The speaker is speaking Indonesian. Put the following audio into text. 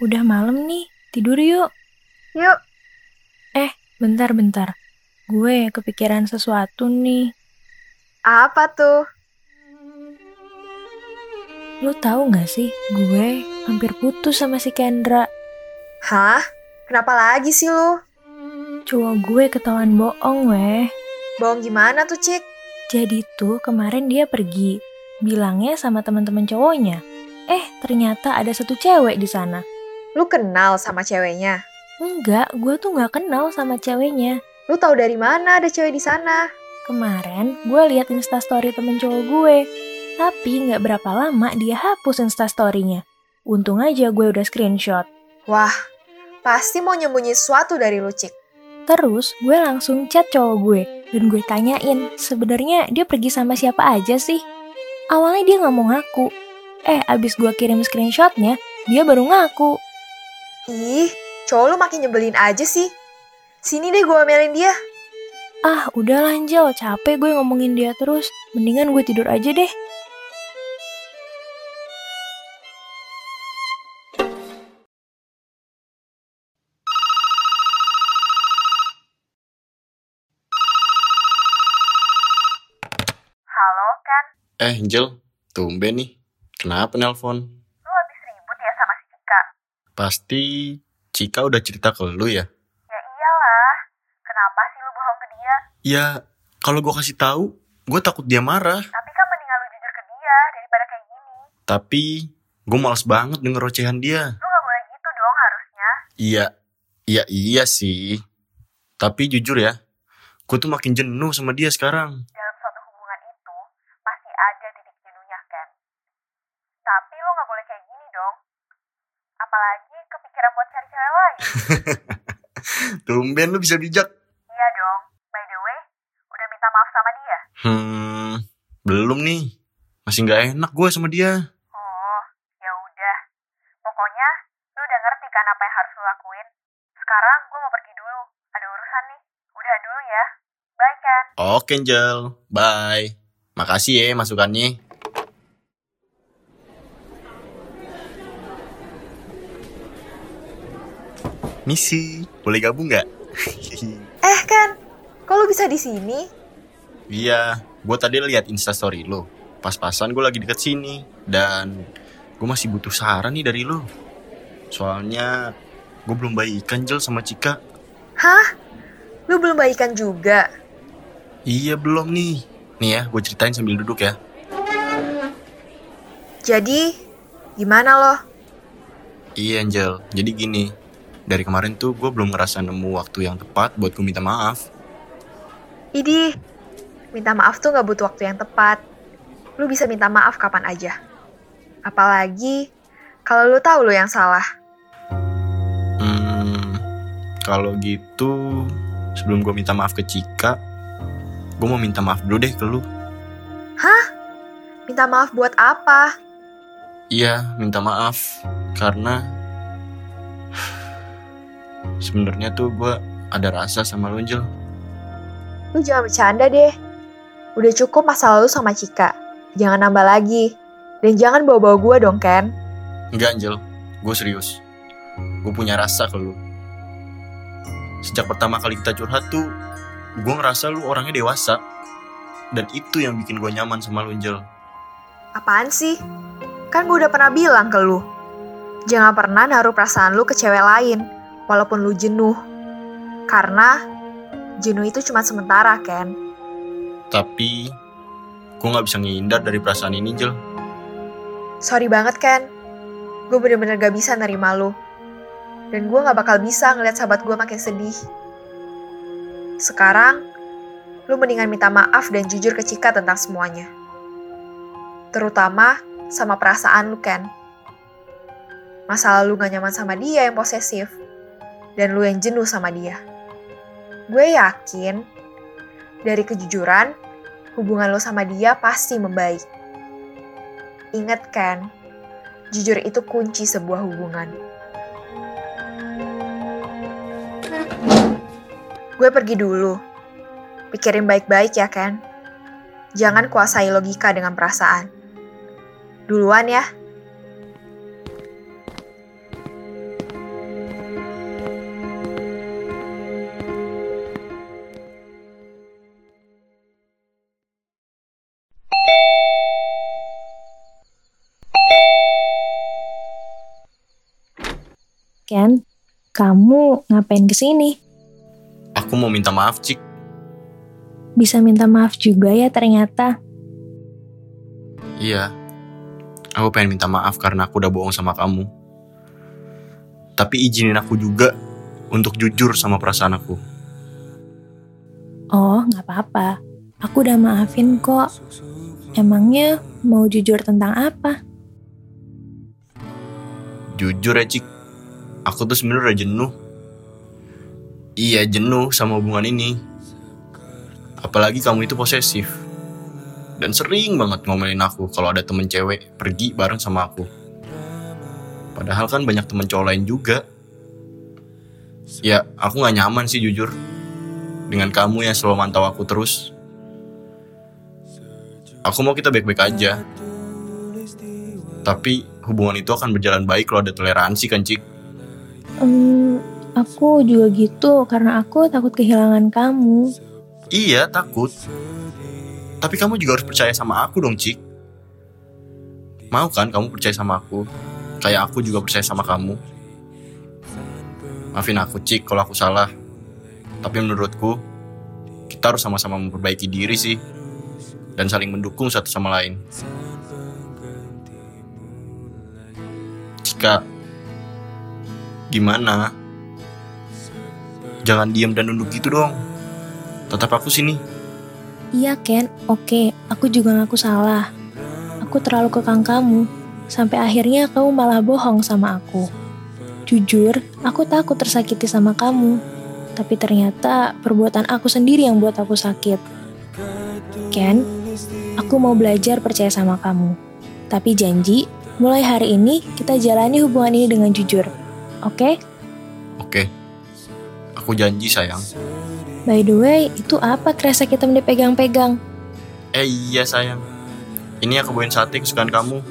Udah malam nih. Tidur yuk. Yuk, Bentar-bentar. Gue kepikiran sesuatu nih. apa tuh? Lu tahu gak sih, gue hampir putus sama si Kendra. Hah? Kenapa lagi sih lu? Cowok gue ketahuan bohong, weh. Bohong gimana tuh, Cik? Jadi tuh kemarin dia pergi. Bilangnya sama teman-teman cowoknya. Eh, ternyata ada satu cewek di sana. Lu kenal sama ceweknya? Enggak, gue tuh gak kenal sama ceweknya. Lu tahu dari mana ada cewek di sana? Kemarin gue liat instastory temen cowok gue. Tapi gak berapa lama dia hapus instastorynya. Untung aja gue udah screenshot. Wah, pasti mau nyembunyi sesuatu dari lu, Cik. Terus gue langsung chat cowok gue dan gue tanyain sebenarnya dia pergi sama siapa aja sih. Awalnya dia nggak mau ngaku. Eh abis gue kirim screenshotnya dia baru ngaku. Ih, cowok lu makin nyebelin aja sih. Sini deh gue omelin dia. Ah udah lanjut capek gue ngomongin dia terus. Mendingan gue tidur aja deh. Halo, kan? Eh, Angel, tumben nih. Kenapa nelpon? Lu habis ribut ya sama si Cika? Pasti Cika udah cerita ke lu ya? Ya iyalah. Kenapa sih lu bohong ke dia? Ya, kalau gue kasih tahu, gue takut dia marah. Tapi kan mendingan lu jujur ke dia daripada kayak gini. Tapi gue males banget denger ocehan dia. Lu gak boleh gitu dong harusnya. Iya, iya iya sih. Tapi jujur ya, gue tuh makin jenuh sama dia sekarang. Dalam suatu hubungan itu, pasti ada titik jenuhnya kan. Tapi lu gak boleh kayak gini dong. Apalagi kepikiran buat cari cewek lain. Tumben lu bisa bijak. iya dong. By the way, udah minta maaf sama dia? Hmm, belum nih. Masih nggak enak gue sama dia. Oh, ya udah. Pokoknya, lu udah ngerti kan apa yang harus lu lakuin. Sekarang gue mau pergi dulu. Ada urusan nih. Udahan dulu ya. Bye kan. Oke, Angel. Bye. Makasih ya masukannya. Misi, boleh gabung nggak? Eh kan, lu bisa di sini? iya, gue tadi lihat instastory lo. Pas-pasan gue lagi deket sini. Dan gue masih butuh saran nih dari lo. Soalnya gue belum baikan Jel sama Cika. Hah? Lu belum baikan juga? Iya belum nih. Nih ya, gue ceritain sambil duduk ya. Jadi, gimana lo? Iya Angel, jadi gini Dari kemarin tuh gue belum ngerasa nemu waktu yang tepat buat gue minta maaf Idih, minta maaf tuh gak butuh waktu yang tepat. Lu bisa minta maaf kapan aja. Apalagi kalau lu tahu lu yang salah. Hmm, kalau gitu sebelum gue minta maaf ke Cika Gue mau minta maaf dulu deh ke lu Minta maaf buat apa? Iya, minta maaf Karena Sebenarnya tuh gue ada rasa sama lu Angel Lu jangan bercanda deh. Udah cukup masa lalu sama Cika. Jangan nambah lagi. Dan jangan bawa-bawa gue dong, Ken. Enggak Angel, gue serius Gue punya rasa ke lu Sejak pertama kali kita curhat tuh Gue ngerasa lu orangnya dewasa Dan itu yang bikin gue nyaman sama lu Angel Apaan sih? Kan gue udah pernah bilang ke lu. Jangan pernah naruh perasaan lu ke cewek lain, walaupun lu jenuh. Karena jenuh itu cuma sementara, Ken. Tapi Gue gak bisa ngehindar dari perasaan ini Angel Sorry banget, Ken. Gue bener-bener gak bisa nerima lu. Dan gue gak bakal bisa ngeliat sahabat gue makin sedih. Sekarang, lu mendingan minta maaf dan jujur ke Cika tentang semuanya. Terutama sama perasaan lu, Ken. Masa lalu gak nyaman sama dia yang posesif. Dan lu yang jenuh sama dia. Gue yakin, dari kejujuran, hubungan lu sama dia pasti membaik. Ingat kan, jujur itu kunci sebuah hubungan. Gue pergi dulu. Pikirin baik-baik ya, kan? Jangan kuasai logika dengan perasaan. Duluan ya. Ken, kamu ngapain ke sini? Aku mau minta maaf, Cik. Bisa minta maaf juga ya ternyata. Iya. Aku pengen minta maaf karena aku udah bohong sama kamu. Tapi izinin aku juga untuk jujur sama perasaan aku. Oh, nggak apa-apa. Aku udah maafin kok. Emangnya mau jujur tentang apa? Jujur ya, Cik. Aku tuh sebenarnya jenuh. Iya, jenuh sama hubungan ini. Apalagi kamu itu posesif. Dan sering banget ngomelin aku kalau ada temen cewek pergi bareng sama aku. Padahal kan banyak temen cowok lain juga. Ya, aku gak nyaman sih jujur. Dengan kamu yang selalu mantau aku terus. Aku mau kita baik-baik aja. Tapi hubungan itu akan berjalan baik kalau ada toleransi kan, Cik? Hmm, aku juga gitu karena aku takut kehilangan kamu. Iya, takut. Tapi kamu juga harus percaya sama aku dong, Cik. Mau kan kamu percaya sama aku? Kayak aku juga percaya sama kamu. Maafin aku, Cik, kalau aku salah. Tapi menurutku, kita harus sama-sama memperbaiki diri sih. Dan saling mendukung satu sama lain. Cika, gimana? Jangan diam dan nunduk gitu dong. Tetap aku sini. Iya Ken, oke, aku juga ngaku salah. Aku terlalu kekang kamu, sampai akhirnya kamu malah bohong sama aku. Jujur, aku takut tersakiti sama kamu. Tapi ternyata perbuatan aku sendiri yang buat aku sakit. Ken, aku mau belajar percaya sama kamu. Tapi janji, mulai hari ini kita jalani hubungan ini dengan jujur. Oke? Oke. Aku janji sayang. By the way, itu apa kresek hitam dipegang-pegang? Eh iya sayang. Ini aku bawain sate kesukaan kamu.